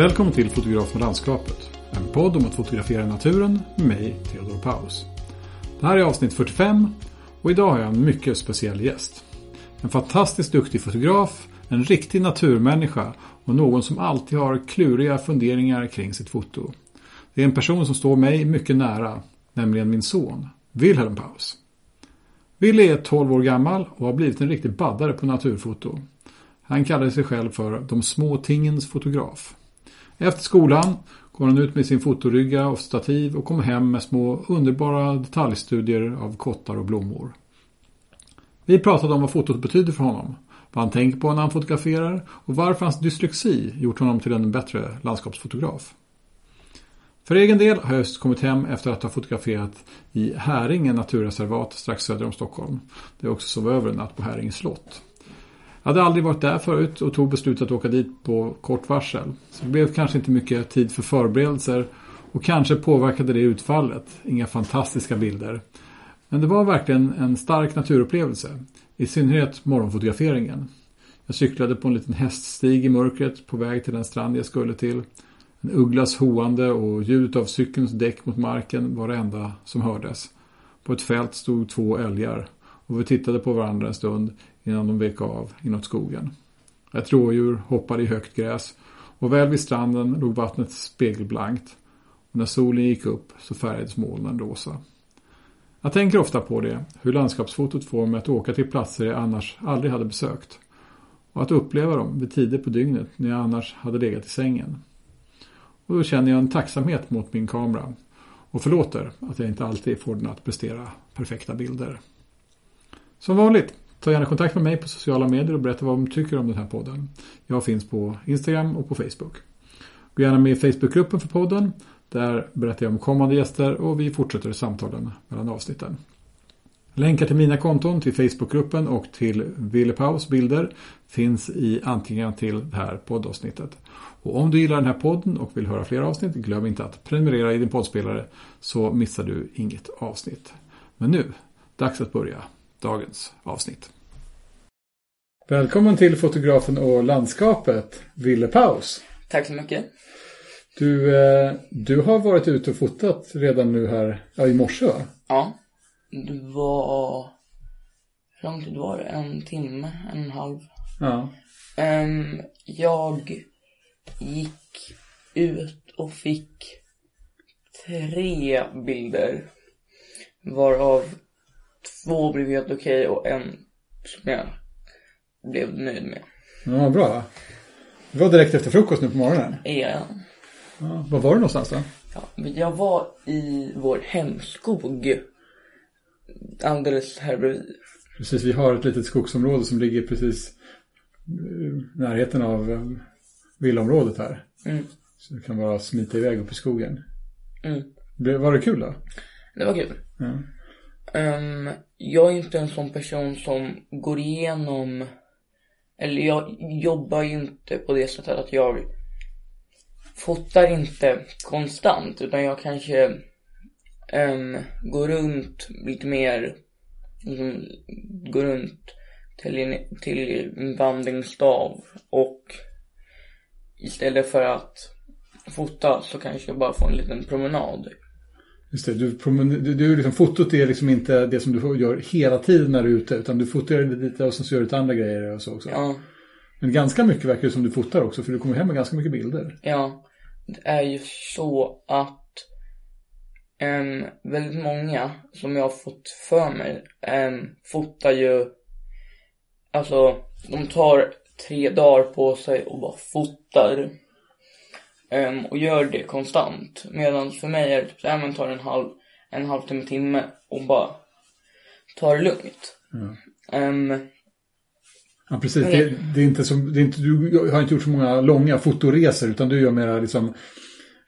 Välkommen till Fotograf med landskapet. En podd om att fotografera naturen med mig, Theodor Paus. Det här är avsnitt 45 och idag har jag en mycket speciell gäst. En fantastiskt duktig fotograf, en riktig naturmänniska och någon som alltid har kluriga funderingar kring sitt foto. Det är en person som står mig mycket nära, nämligen min son, Wilhelm Paus. Willy är 12 år gammal och har blivit en riktig baddare på naturfoto. Han kallar sig själv för de små tingens fotograf. Efter skolan går han ut med sin fotorygga och stativ och kommer hem med små underbara detaljstudier av kottar och blommor. Vi pratade om vad fotot betyder för honom, vad han tänker på när han fotograferar och varför hans dyslexi gjort honom till en bättre landskapsfotograf. För egen del har jag just kommit hem efter att ha fotograferat i Häringen naturreservat strax söder om Stockholm. Det är också sov över en natt på Häringe slott. Jag hade aldrig varit där förut och tog beslutet att åka dit på kort varsel. Så det blev kanske inte mycket tid för förberedelser och kanske påverkade det utfallet. Inga fantastiska bilder. Men det var verkligen en stark naturupplevelse. I synnerhet morgonfotograferingen. Jag cyklade på en liten häststig i mörkret på väg till den strand jag skulle till. En ugglas hoande och ljudet av cykelns däck mot marken var det enda som hördes. På ett fält stod två älgar och vi tittade på varandra en stund innan de vek av inåt skogen. Ett rådjur hoppade i högt gräs och väl vid stranden låg vattnet spegelblankt och när solen gick upp så färgades molnen rosa. Jag tänker ofta på det, hur landskapsfotot får mig att åka till platser jag annars aldrig hade besökt och att uppleva dem vid tider på dygnet när jag annars hade legat i sängen. Och då känner jag en tacksamhet mot min kamera och förlåter att jag inte alltid får den att prestera perfekta bilder. Som vanligt, ta gärna kontakt med mig på sociala medier och berätta vad de tycker om den här podden. Jag finns på Instagram och på Facebook. Gå gärna med i Facebookgruppen för podden. Där berättar jag om kommande gäster och vi fortsätter samtalen mellan avsnitten. Länkar till mina konton, till Facebookgruppen och till Ville Paus bilder finns i antingen till det här poddavsnittet. Och om du gillar den här podden och vill höra fler avsnitt, glöm inte att prenumerera i din poddspelare så missar du inget avsnitt. Men nu, dags att börja dagens avsnitt. Välkommen till fotografen och landskapet, Ville Paus. Tack så mycket. Du, eh, du har varit ute och fotat redan nu här, ja i morse va? Ja. Det var... Hur lång tid var det? En timme? En och en halv? Ja. Um, jag gick ut och fick tre bilder. Varav två blev helt okej och en som jag blev nöjd med. Ja, bra. Det var direkt efter frukost nu på morgonen. Ja. Ja, var var du någonstans då? ja. Jag var i vår hemskog. Alldeles här bredvid. Precis, vi har ett litet skogsområde som ligger precis i närheten av eh, villaområdet här. Mm. Så du kan bara smita iväg upp i skogen. Mm. Var det kul då? Det var kul. Ja. Um, jag är inte en sån person som går igenom eller jag jobbar ju inte på det sättet att jag fotar inte konstant utan jag kanske um, går runt lite mer liksom, går runt till till en vandringsstav och istället för att fota så kanske jag bara får en liten promenad. Just det, du, du, du liksom, fotot är liksom inte det som du gör hela tiden när du är ute utan du fotar lite och sen så gör du lite andra grejer och så också. Ja. Men ganska mycket verkar det som du fotar också för du kommer hem med ganska mycket bilder. Ja, det är ju så att em, väldigt många som jag har fått för mig em, fotar ju, alltså de tar tre dagar på sig och bara fotar em, och gör det konstant. Medan för mig är det typ så här, man tar en halv, en halvtimme, timme och bara tar det lugnt. Em, Ja, precis. Det, det är inte som, det är inte, du har inte gjort så många långa fotoresor utan du gör mera liksom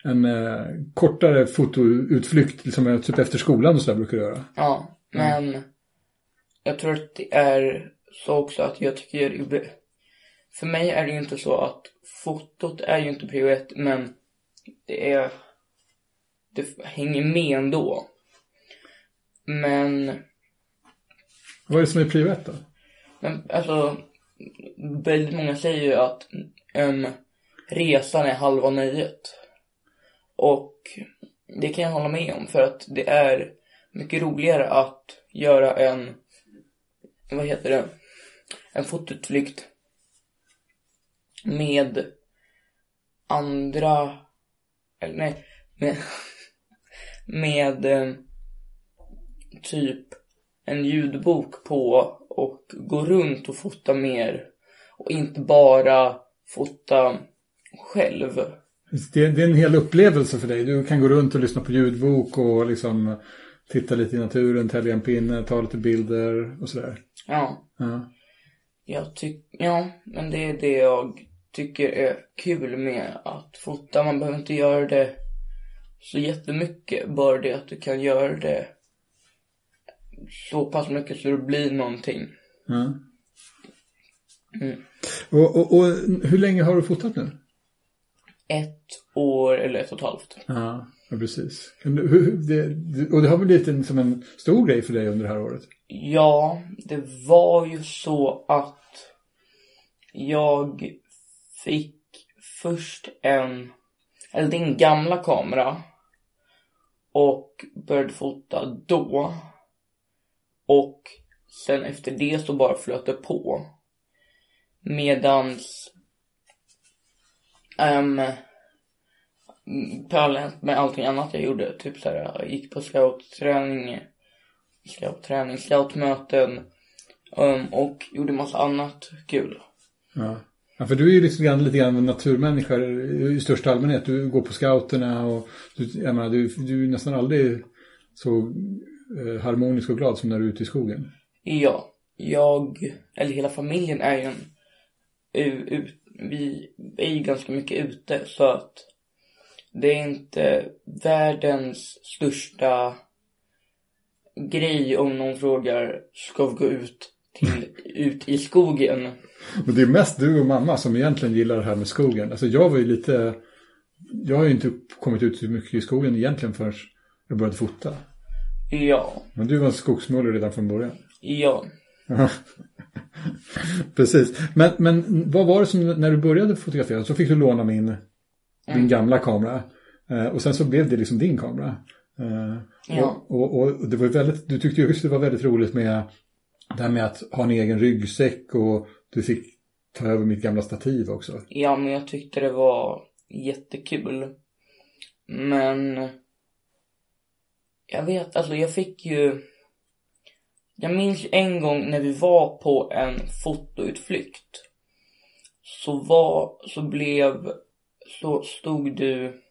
en eh, kortare fotoutflykt, liksom typ efter skolan och sådär brukar du göra. Ja, men jag tror att det är så också att jag tycker för mig är det ju inte så att fotot är ju inte prio ett, men det är det hänger med ändå. Men, Vad är det som är prio ett då? men alltså väldigt många säger ju att um, resan är halva nöjet. Och det kan jag hålla med om för att det är mycket roligare att göra en, vad heter det, en fotutflykt med andra, eller nej, med, med eh, typ en ljudbok på och gå runt och fota mer och inte bara fota själv. Det, det är en hel upplevelse för dig. Du kan gå runt och lyssna på ljudbok och liksom titta lite i naturen, tälja en pinne, ta lite bilder och sådär. Ja. Ja. Jag tycker, ja, men det är det jag tycker är kul med att fota. Man behöver inte göra det så jättemycket. Bara det att du kan göra det så pass mycket så det blir någonting. ja. Mm. Och, och, och hur länge har du fotat nu? Ett år eller ett och ett halvt. Ja, ja precis. Och det har väl blivit en, som en stor grej för dig under det här året? Ja, det var ju så att jag fick först en, eller din gamla kamera och började fota då. Och sen efter det så bara flöt det på. Medans um, parallellt med allting annat jag gjorde, typ så här, jag gick på scoutträning, scoutträning, scoutmöten um, och gjorde massa annat kul. Ja ja för du är ju lite grann, lite grann naturmänniska i största allmänhet. Du går på scouterna och du, jag menar, du, du är nästan aldrig så eh, harmonisk och glad som när du är ute i skogen. Ja, jag, eller hela familjen är ju en, u, ut, vi är ju ganska mycket ute så att det är inte världens största grej om någon frågar ska vi gå ut till, ut i skogen? Men det är mest du och mamma som egentligen gillar det här med skogen. Alltså jag var ju lite, jag har ju inte kommit ut så mycket i skogen egentligen förrän jag började fota. Ja, Men du var en skogsmulle redan från början. ja. Precis. Men, men vad var det som, när du började fotografera så fick du låna min, din gamla kamera. Eh, och sen så blev det liksom din kamera. Eh, Ja. och, och, och det var väldigt, du tyckte ju också det var väldigt roligt med det här med att ha en egen ryggsäck och du fick ta över mitt gamla stativ också. Ja, men jag tyckte det var jättekul. Men jag vet, alltså jag fick ju jag minns en gång när vi var på en fotoutflykt så var, så blev, så stod du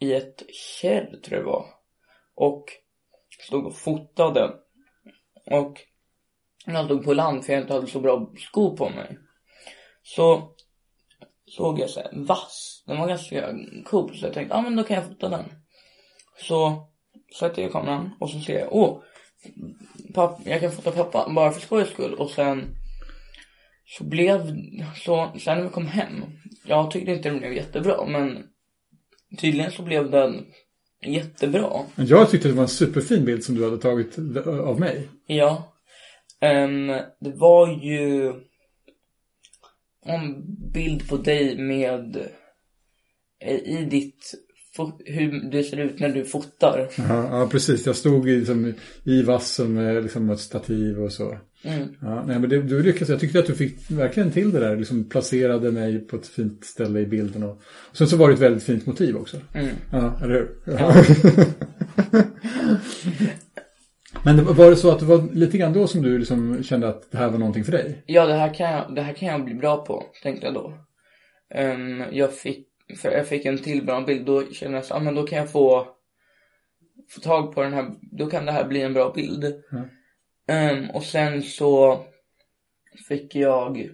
i ett kärr tror jag det var och stod och fotade och jag stod på land för jag inte hade så bra skor på mig så såg jag så här vass. Den var ganska cool så jag tänkte, ja ah, men då kan jag fota den. Så sätter jag kameran och så ser jag, åh, papp, jag kan fota pappa bara för skojs skull. Och sen så blev, så sen när vi kom hem, jag tyckte inte den blev jättebra men tydligen så blev den jättebra. Men jag tyckte det var en superfin bild som du hade tagit av mig. Ja. Ehm, det var ju en bild på dig med eh, i ditt hur det ser ut när du fotar. Ja, ja precis. Jag stod i, liksom, i vassen med liksom, ett stativ och så. Mm. Ja, nej, men det, du lyckades. Jag tyckte att du fick verkligen till det där. Liksom placerade mig på ett fint ställe i bilden. Och, och sen så var det ett väldigt fint motiv också. Mm. Ja, eller hur? Ja. Men var det så att det var lite grann då som du liksom kände att det här var någonting för dig? Ja, det här, kan jag, det här kan jag bli bra på, tänkte jag då. Ehm, jag, fick, för jag fick en till bra bild, då kände jag så, ah, men då kan jag få, få tag på den här, då kan det här bli en bra bild. Ja. Ehm, och sen så fick jag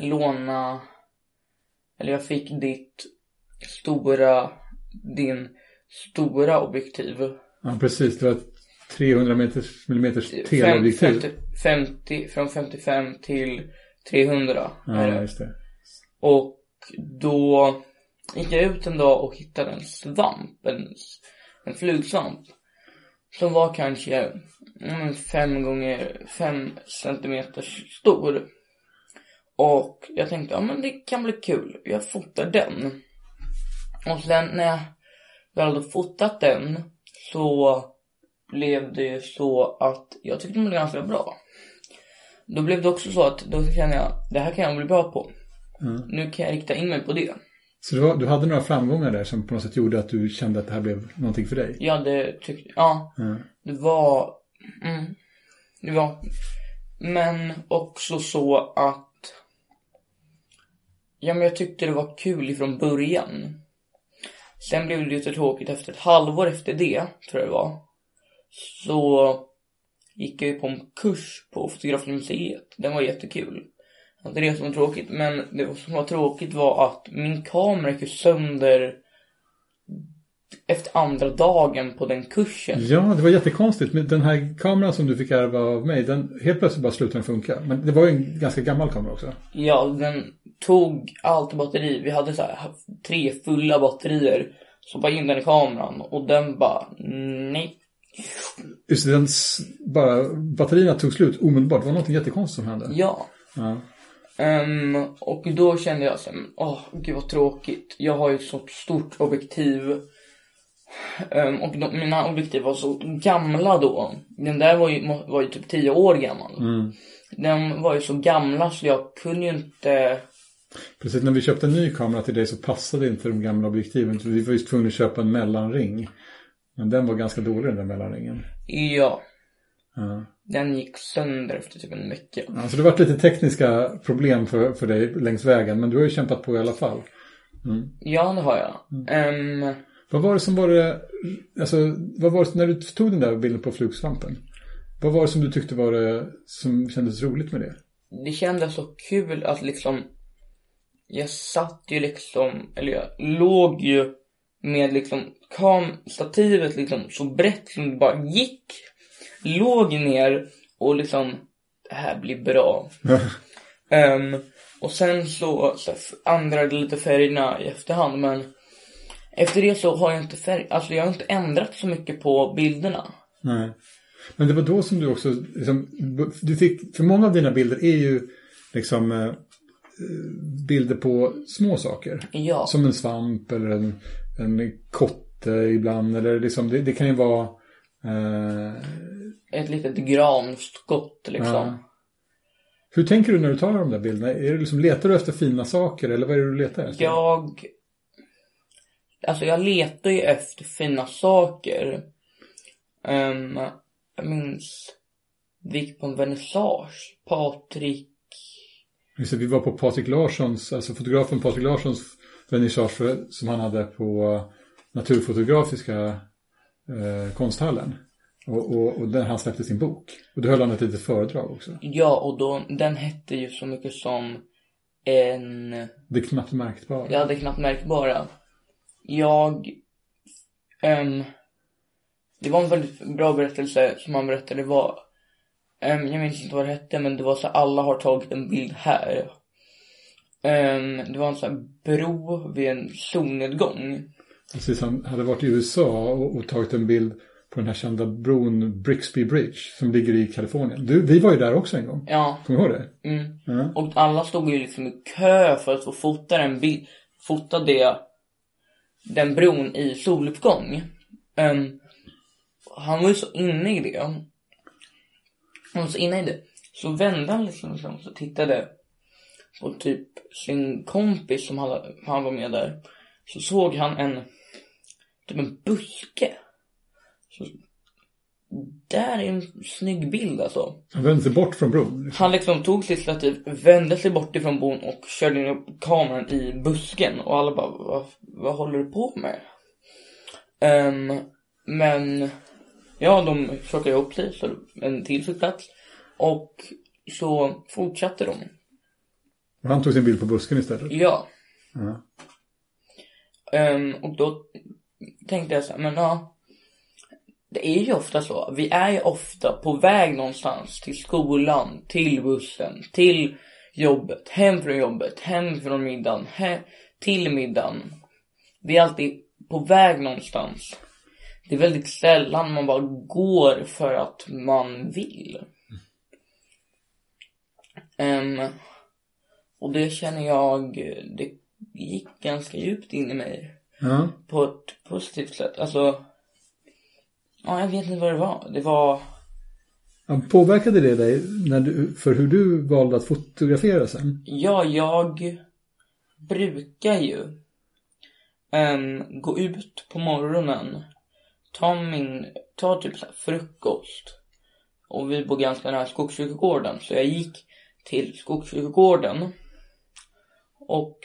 låna, eller jag fick ditt stora, din stora objektiv. Ja, precis. Det var ett 300 meters, millimeters teleobjektiv. 50, 50, från 55 till 300 är Ja, det. just det. Och då gick jag ut en dag och hittade en svamp, en, en flugsvamp. Som var kanske mm, fem gånger fem centimeter stor. Och jag tänkte, ja men det kan bli kul. Jag fotar den. Och sen när jag väl hade fotat den så blev det ju så att jag tyckte den blev ganska bra. Då blev det också så att då kände jag, det här kan jag bli bra på. Mm. Nu kan jag rikta in mig på det. Så du, var, du hade några framgångar där som på något sätt gjorde att du kände att det här blev någonting för dig? Ja, det tyckte, ja. Mm. Det var, mm, det var, men också så att, ja men jag tyckte det var kul ifrån början. Sen blev det lite tråkigt efter ett halvår efter det, tror jag det var. Så gick jag ju på en kurs på Fotografimuseet. Den var jättekul. Alltså det som var tråkigt, men det som var tråkigt var att min kamera gick sönder efter andra dagen på den kursen. Ja, det var jättekonstigt. Men den här kameran som du fick ärva av mig, den helt plötsligt bara slutade funka. Men det var ju en ganska gammal kamera också. Ja, den tog allt batteri. Vi hade så här tre fulla batterier. Så bara in den i kameran och den bara nej. Just den bara, batterierna tog slut omedelbart. Det var något jättekonstigt som hände. Ja. Ja. Ehm, och då kände jag här, åh gud vad tråkigt. Jag har ju ett så stort objektiv. Ehm, och de, mina objektiv var så gamla då. Den där var ju, var ju typ 10 år gammal. Mm. Den var ju så gamla så jag kunde ju inte Precis, när vi köpte en ny kamera till dig så passade inte de gamla objektiven. Så vi var ju tvungna att köpa en mellanring. Men den var ganska dålig den där mellanringen. Ja, Ja. den gick sönder efter typ en vecka. Ja, så det har varit lite tekniska problem för, för dig längs vägen. Men du har ju kämpat på i alla fall. Ja, det har jag. Ehm, Vad var det som var det, alltså, vad var det, när du tog den där bilden på flugsvampen? Vad var det som du tyckte var det som kändes roligt med det? det kändes så kul att liksom jag satt ju liksom, eller jag låg ju med liksom kamstativet liksom så brett som det bara gick. Låg ner och liksom, det här blir bra. Ehm, och sen så, så ändrade lite färgerna i efterhand men efter det så har jag inte färg, alltså jag har inte ändrat så mycket på bilderna. Nej. Men det var då som du också, liksom, du fick, för många av dina bilder är ju liksom eh, bilder på små saker. Ja. Som en svamp eller en, en kotte ibland. Eller liksom, det, det kan ju vara eh, Ett litet granskott liksom. Ja. Hur tänker du när du tar de där bilderna? Är det liksom, letar du efter fina saker eller vad är det du letar efter? Jag... Alltså jag letar ju efter fina saker. Ehm, jag minns... Vi gick på en vernissage. Patrik... Just det, vi var på Patrik Larssons, alltså fotografen Patrik Larssons vernissage som han hade på Naturfotografiska eh, konsthallen. Och, och, och där han släppte sin bok. Och då höll han ett litet föredrag också. Ja, och då, den hette ju så mycket som en... Det knappt märkbart. Jag hade knappt märkbara. Jag... ehm, det var en väldigt bra berättelse som han berättade. Det var... ehm, jag minns inte vad det hette, men det var så alla har tagit en bild här. Ehm, det var en sån här bro vid en solnedgång. Precis, han hade varit i USA och, och tagit en bild på den här kända bron Brixby Bridge som ligger i Kalifornien. Du, vi var ju där också en gång. Ja, Kommer du ihåg det? mm. Ja. Och alla stod ju liksom i kö för att få fota den bild, fota det, den bron i soluppgång. Ehm, han var ju så inne i det. Han var så inne i det. Så vände han liksom, liksom så tittade på typ sin kompis som han, han var med där. Så såg han en, typ en buske. Så, där är en snygg bild alltså. Han vände sig bort från bron. liksom. Han liksom tog sitt stativ, vände sig bort ifrån bon och körde in upp kameran i busken och alla bara, vad, vad håller du på med? Ehm, men, ja de plockade ihop sig så en till fick plats och så fortsatte de. Och han tog sin bild på busken istället. Ja. Ja. Ehm, och då tänkte jag så här, men ja. Det är ju ofta så. Vi är ju ofta på väg någonstans till skolan, till bussen, till jobbet, hem från jobbet, hem från middagen, he- till middagen. Vi är alltid på väg någonstans. Det är väldigt sällan man bara går för att man vill. Ehm, Och det känner jag, det gick ganska djupt in i mig. Ja. På ett positivt sätt. Alltså, ja jag vet inte vad det var. Det var, Ja, Påverkade det dig när du, för hur du valde att fotografera sen? ja jag brukar ju ehm, gå ut på morgonen, ta min, ta typ så här frukost. Och vi bor ganska nära Skogskyrkogården så jag gick till Skogskyrkogården. Och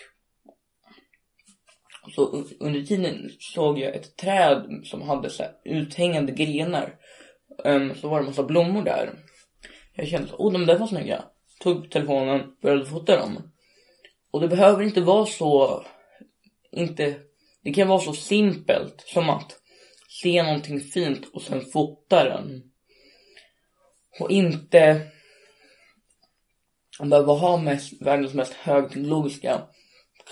så under tiden såg jag ett träd som hade så här uthängande grenar. Um, så var det en massa blommor där. Jag kände att oh de där var snygga. Tog telefonen, började fota dem. Och det behöver inte vara så, inte, det kan vara så simpelt som att se någonting fint och sen fota den. Och inte behöva ha mest, världens mest högteknologiska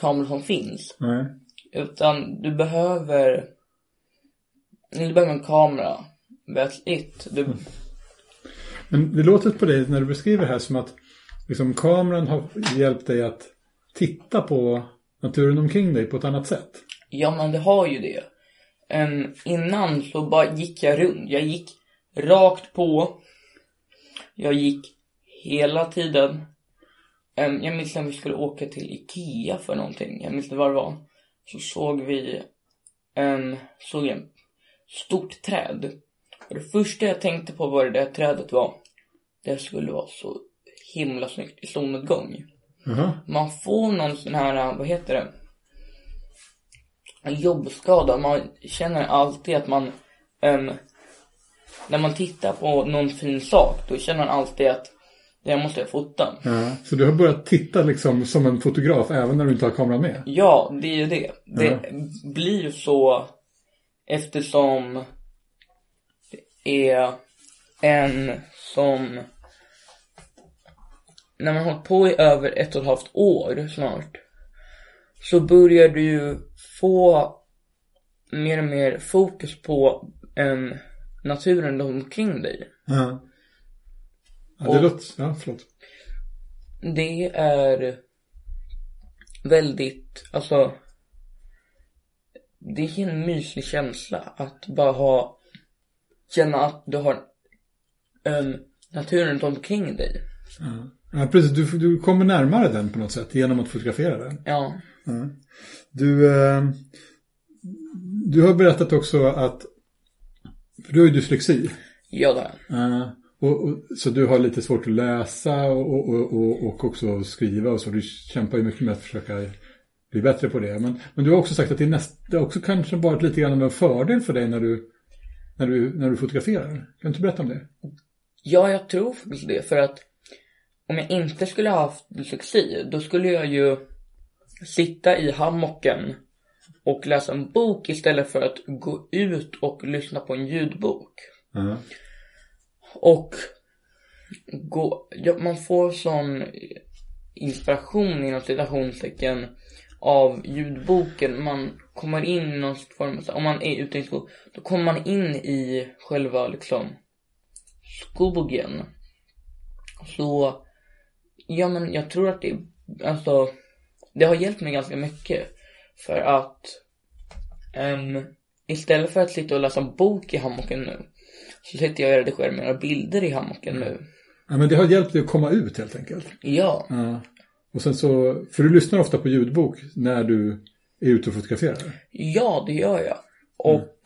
kamera som finns. Nej. Utan du behöver, du behöver en kamera. That's it. Du, Men det låter på dig när du beskriver det här som att liksom, kameran har hjälpt dig att titta på naturen omkring dig på ett annat sätt. Ja men det har ju det. Em, innan så bara gick jag runt. Jag gick rakt på. Jag gick hela tiden. Um, jag minns när vi skulle åka till Ikea för någonting. Jag minns inte vad det var. Så såg vi um, såg en stort träd. Och det första jag tänkte på var det där trädet var. Det skulle vara så himla snyggt i solnedgång. Jaha. Man får någon sån här, vad heter det? En jobbskada. Man känner alltid att man, ehm, när man tittar på någon fin sak, då känner man alltid att det här måste jag fota. Ja. Så du har börjat titta liksom som en fotograf även när du inte har kameran med? Ja, det är ju det. Det blir ju så eftersom det är en som när man har hållit på i över ett och ett halvt år snart så börjar du ju få mer och mer fokus på em, naturen runt omkring dig. Ja. Ja det låter... Ja, förlåt. Det är väldigt, alltså det är en mysig känsla att bara ha, känna att du har um, naturen runt omkring dig. Ja. Ja, precis. Du, du kommer närmare den på något sätt genom att fotografera den. Ja, Ja. Du, eh, du har berättat också att, för du har ju dyslexi. ja det har jag. Och, och, så du har lite svårt att läsa och, och, och, också skriva och så. Du kämpar ju mycket med att försöka bli bättre på det. Men, men du har också sagt att det, är näst, det också kanske varit lite grann av en fördel för dig när du, när du, när du fotograferar. Kan du inte berätta om det? Ja, jag tror faktiskt det. För att om jag inte skulle ha haft dyslexi, då skulle jag ju sitta i hammocken och läsa en bok istället för att gå ut och lyssna på en ljudbok. Ja. Och gå, ja, man får sån inspiration inom citationstecken av ljudboken. Man kommer in i någon form om man är ute i skog, då kommer man in i själva liksom skogen. Så, ja men jag tror att det, alltså, det har hjälpt mig ganska mycket. För att, um, istället för att sitta och läsa en bok i hammocken nu, så sitter jag och redigerar mina bilder i hammocken nu. ja, men det har hjälpt dig att komma ut helt enkelt. Ja, Ja. Och sen så, för du lyssnar ofta på ljudbok när du är ute och fotograferar. ja det gör jag. Och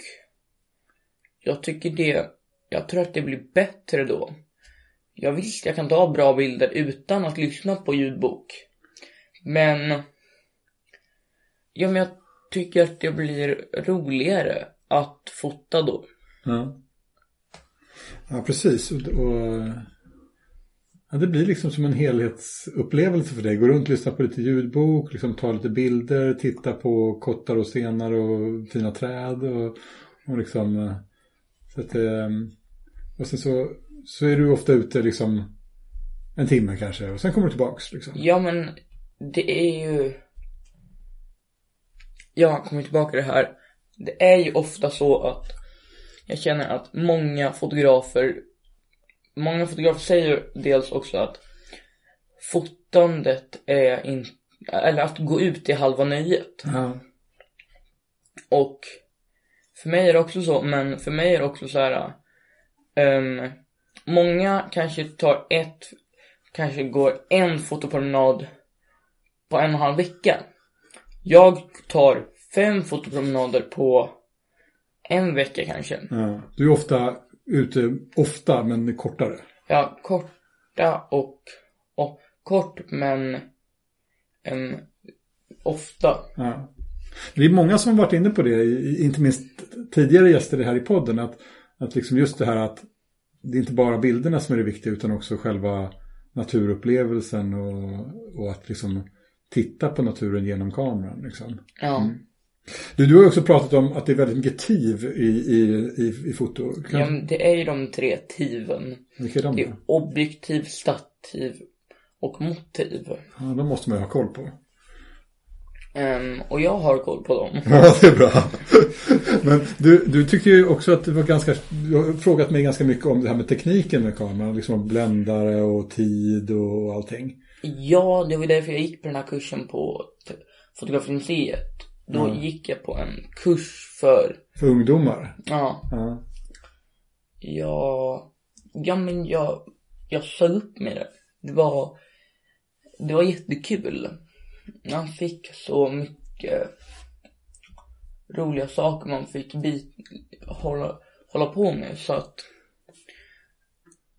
jag tycker det, jag tror att det blir bättre då. Jag visst, jag kan ta bra bilder utan att lyssna på ljudbok. Men, ja men jag tycker att det blir roligare att fota då. Ja, ja precis. Och, och, ja, det blir liksom som en helhetsupplevelse för dig. Gå runt, lyssna på lite ljudbok, liksom ta lite bilder, titta på kottar och stenar och fina träd. Och, och liksom, eh, så att, ehm, och sen så, så är du ofta ute liksom en timme kanske och sen kommer du tillbaks. Liksom. Ja men det är ju Jag kommer tillbaka till det här Det är ju ofta så att jag känner att många fotografer Många fotografer säger dels också att fotandet är inte, eller att gå ut i halva nöjet. Ja. Och för mig är det också så, men för mig är det också så här. ehm, många kanske tar ett, kanske går en fotopromenad på en och en halv vecka. Jag tar fem fotopromenader på en vecka kanske. ja. Du är ofta ute, ofta men kortare. Ja, korta och, och kort men ehm, ofta. Ja. Det är många som varit inne på det, inte minst tidigare gäster här i podden, att, att liksom just det här att det är inte bara bilderna som är det viktiga utan också själva naturupplevelsen och, och att liksom titta på naturen genom kameran. Liksom. Ja. Du, du har också pratat om att det är väldigt mycket TIV i, i, i, i foto. Kan, ja, det är ju de tre tiven. vilka är de Det är objektiv, stativ och motiv. Ja, de måste man ju ha koll på. Ehm, och jag har koll på dem. Ja, det är bra. Men du, du tyckte ju också att det var ganska, du har frågat mig ganska mycket om det här med tekniken med kameran, liksom bländare och tid och allting. Ja, det var därför jag gick på den här kursen på t- Fotografimuseet. Då Mm. gick jag på en kurs för, För ungdomar. ja, Ja. jag, ja men jag, jag sa upp med det. Det var, det var jättekul. Man fick så mycket roliga saker man fick bit, hålla, hålla på med så att,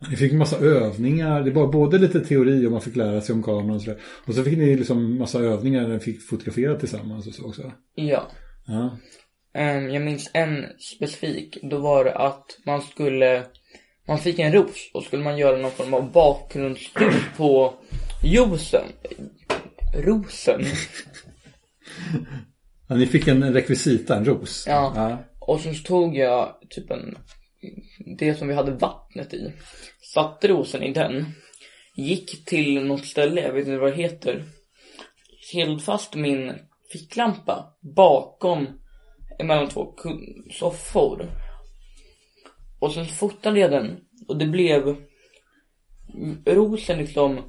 Ni fick en massa övningar, det var både lite teori och man fick lära sig om kameran och sådär. Och så fick ni liksom massa övningar när ni fick fotografera tillsammans och så också. ja. Ja. Ehm, jag minns en specifik. Då var det att man skulle, man fick en ros och skulle man göra någon form av bakgrundsljus på juicen. Rosen. ja ni fick en rekvisita, en ros. Ja. ja. Och sen tog jag typ en, det som vi hade vattnet i. Satte rosen i den. Gick till något ställe, jag vet inte vad det heter. Held fast min ficklampa bakom mellan två soffor. Och sen fotade jag den och det blev rosen liksom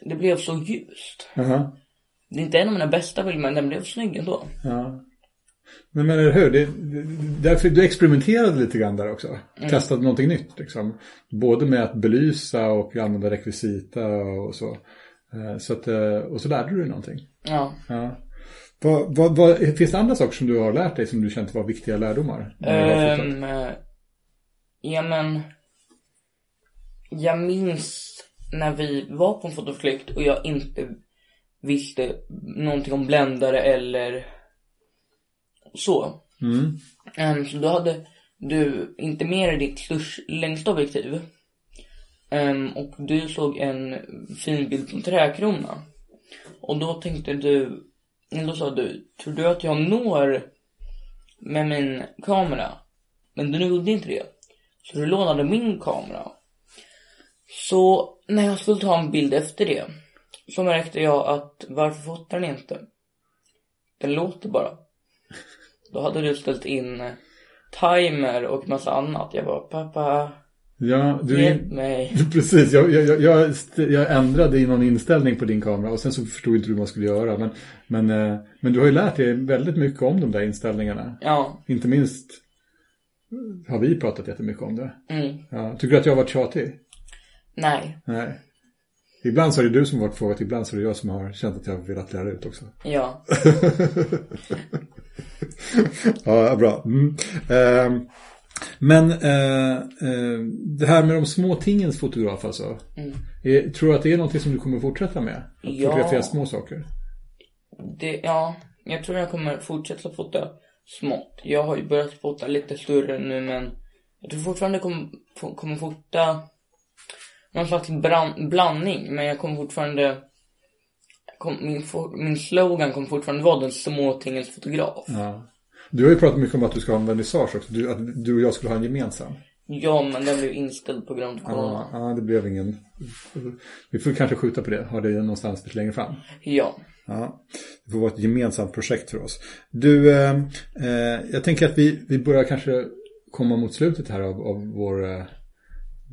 det blev så ljust. Jaha. Det är inte en av mina bästa bilder men den blev snygg ändå. Ja. Men, men eller hur, det, det, därför du experimenterade lite grann där också. Testade någonting nytt liksom. Både med att belysa och använda rekvisita och så. Eh, så att, eh, och så lärde du dig någonting. Ja. Ja. Vad, vad, vad, finns det andra saker som du har lärt dig som du känt var viktiga lärdomar? fotat? Um, ja men Jag minns när vi var på en fotoflykt och jag inte visste någonting om bländare eller så. Mm. Ehm, så då hade du inte med dig ditt störst, längsta objektiv. Ehm, och du såg en fin bild på en träkrona. Och då tänkte du, då sa du, tror du att jag når med min kamera? Men du gjorde inte det. Så du lånade min kamera. Så när jag skulle ta en bild efter det så märkte jag att varför fotar den inte? Den låter bara. Då hade du ställt in timer och massa annat. Jag bara, pappa, Ja, du hjälp mig. Precis, jag, jag, jag, jag ändrade i någon inställning på din kamera och sen så förstod inte du vad man skulle göra. Men, men, eh, men du har ju lärt dig väldigt mycket om de där inställningarna. Ja, Inte minst har vi pratat jättemycket om det. mm, Ja, tycker du att jag har varit tjatig? nej, Nej. Ibland så är det du som har varit frågat, ibland så är det jag som har känt att jag har velat lära ut också. ja. ja, bra. Mm. Ehm, men eh, eh, det här med de små tingens fotograf alltså. Mm. Är, tror du att det är någonting som du kommer fortsätta med? Att Ja. fotografera små saker? Det, ja, jag tror jag kommer fortsätta fota smått. Jag har ju börjat fota lite större nu men jag tror fortfarande jag kommer, kommer fota någon slags bran, blandning men jag kommer fortfarande kom, min, min slogan kommer fortfarande vara den små tingens fotograf. Ja. Du har ju pratat mycket om att du ska ha en vernissage också. Du, att du och jag skulle ha en gemensam. Ja, men den blev inställd på grund av corona. Ja, ja, det blev ingen. Vi får kanske skjuta på det. Ha det någonstans lite längre fram. Ja. Ja, det får vara ett gemensamt projekt för oss. Du, eh, eh, jag tänker att vi, vi börjar kanske komma mot slutet här av, av vår, eh,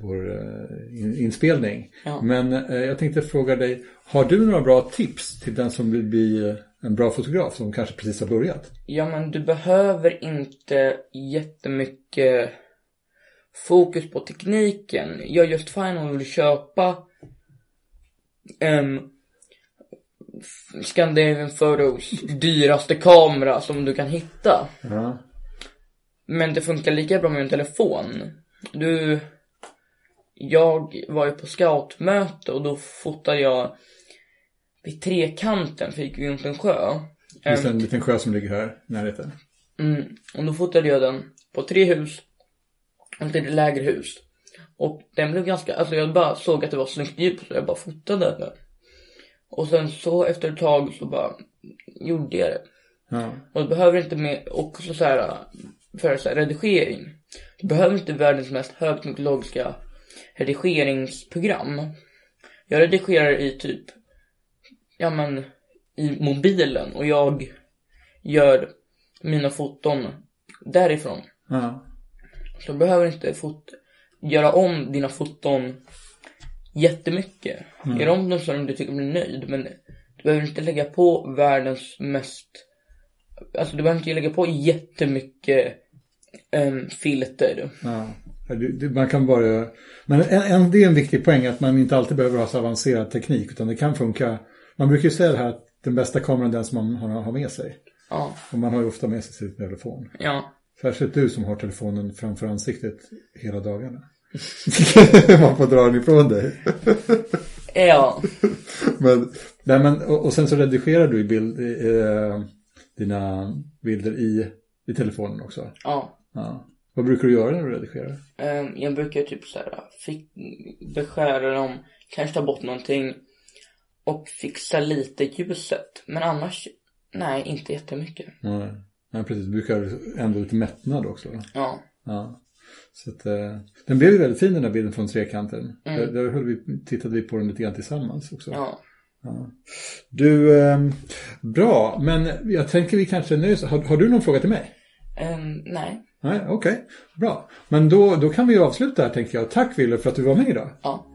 vår eh, inspelning. Ja. Men eh, jag tänkte fråga dig, har du några bra tips till den som vill bli en bra fotograf som kanske precis har börjat? Ja, men du behöver inte jättemycket fokus på tekniken. Jag är just fine om du vill köpa en Scandinavian Photos dyraste kamera som du kan hitta. Ja. Men det funkar lika bra med en telefon. Du... Jag var ju på scoutmöte och då fotade jag vid trekanten för gick runt en sjö. Det finns Ehm, en liten sjö som ligger här i närheten. Mm, och då fotade jag den på tre hus och ett lite lägre hus. Och den blev ganska, alltså jag bara såg att det var snyggt djup så jag bara fotade den. Och sen så efter ett tag så bara gjorde jag det. Ja. Och du behöver inte med, också så här för så här, redigering. Du behöver inte världens mest högteknologiska redigeringsprogram. Jag redigerar i typ, ja men, i mobilen och jag gör mina foton därifrån. Ja. Så du behöver inte fot- göra om dina foton jättemycket. Gör om dem så att du tycker blir nöjd. Men du behöver inte lägga på världens mest... Alltså du behöver inte lägga på jättemycket um, filter. Ja. Man kan bara... Men en, en, det är en viktig poäng att man inte alltid behöver ha så avancerad teknik utan det kan funka. Man brukar ju säga det här att den bästa kameran är den som man har, har med sig. Ja, Och man har ju ofta med sig sin telefon. ja. Särskilt du som har telefonen framför ansiktet hela dagarna. man får dra den ifrån dig. Ja, men, nej, men, och, och sen så redigerar du i bild, eh, dina bilder i, i telefonen också. ja. Ja. Vad brukar du göra när du redigerar? Ehm, jag brukar typ såhär fick, beskära dem, kanske ta bort någonting och fixa lite ljuset. Men annars, nej, inte jättemycket. Nej, nej precis. Du brukar ändå lite mättnad också. Ja, Ja. Så att, eh, den blev ju väldigt fin den där bilden från trekanten. Mm. Där, där höll vi, tittade vi på den lite grann tillsammans också. ja. Du, eh, bra. Men jag tänker vi kanske oss. Har, har du någon fråga till mig? Ehm, nej, Nej, okej. Bra. Men då, då kan vi ju avsluta här tänker jag. Tack Wille för att du var med idag. ja.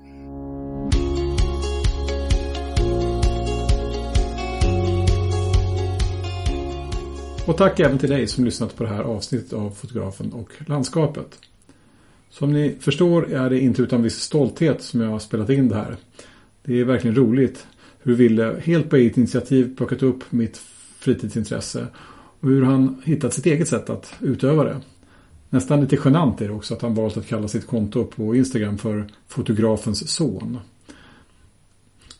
Och tack även till dig som lyssnat på det här avsnittet av Fotografen och landskapet. Som ni förstår är det inte utan viss stolthet som jag har spelat in det här. Det är verkligen roligt hur Ville helt på eget initiativ plockat upp mitt fritidsintresse och hur han hittat sitt eget sätt att utöva det. Nästan lite genant är det också att han valt att kalla sitt konto på Instagram för Fotografens son.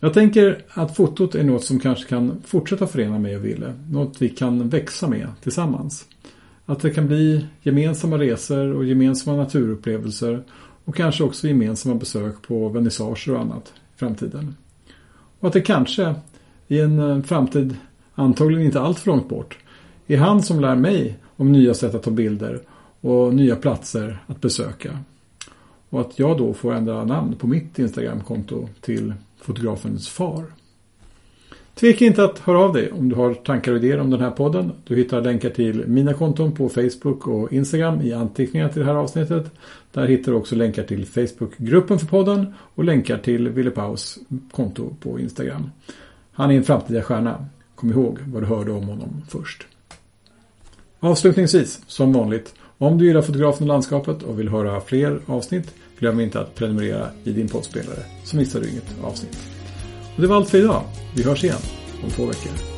Jag tänker att fotot är något som kanske kan fortsätta förena mig och Ville. Något vi kan växa med tillsammans. Att det kan bli gemensamma resor och gemensamma naturupplevelser och kanske också gemensamma besök på vernissager och annat i framtiden. Och att det kanske i en eh, framtid, antagligen inte allt för långt bort, är han som lär mig om nya sätt att ta bilder och nya platser att besöka. Och att jag då får ändra namn på mitt Instagramkonto till fotografens far. Tveka inte att höra av dig om du har tankar och idéer om den här podden. Du hittar länkar till mina konton på Facebook och Instagram i anteckningarna till det här avsnittet. Där hittar du också länkar till Facebookgruppen för podden och länkar till Ville Paus konto på Instagram. Han är en framtida stjärna. Kom ihåg vad du hörde om honom först. Avslutningsvis, som vanligt, om du gillar fotografen och landskapet och vill höra fler avsnitt, glöm inte att prenumerera i din poddspelare så missar du inget avsnitt. Och det var allt för idag. Vi hörs igen om två veckor.